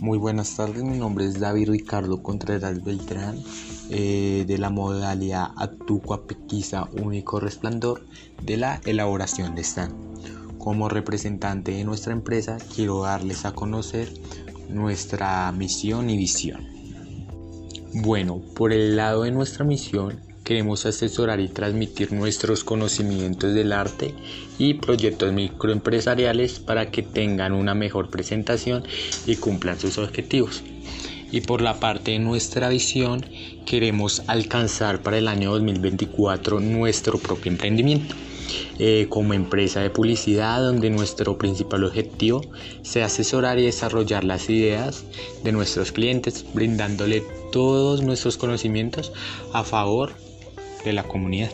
Muy buenas tardes, mi nombre es David Ricardo Contreras Beltrán eh, de la modalidad Atuqua Pequiza Único Resplandor de la elaboración de stand. Como representante de nuestra empresa quiero darles a conocer nuestra misión y visión. Bueno, por el lado de nuestra misión queremos asesorar y transmitir nuestros conocimientos del arte y proyectos microempresariales para que tengan una mejor presentación y cumplan sus objetivos. Y por la parte de nuestra visión, queremos alcanzar para el año 2024 nuestro propio emprendimiento. Eh, como empresa de publicidad donde nuestro principal objetivo sea asesorar y desarrollar las ideas de nuestros clientes brindándole todos nuestros conocimientos a favor de la comunidad.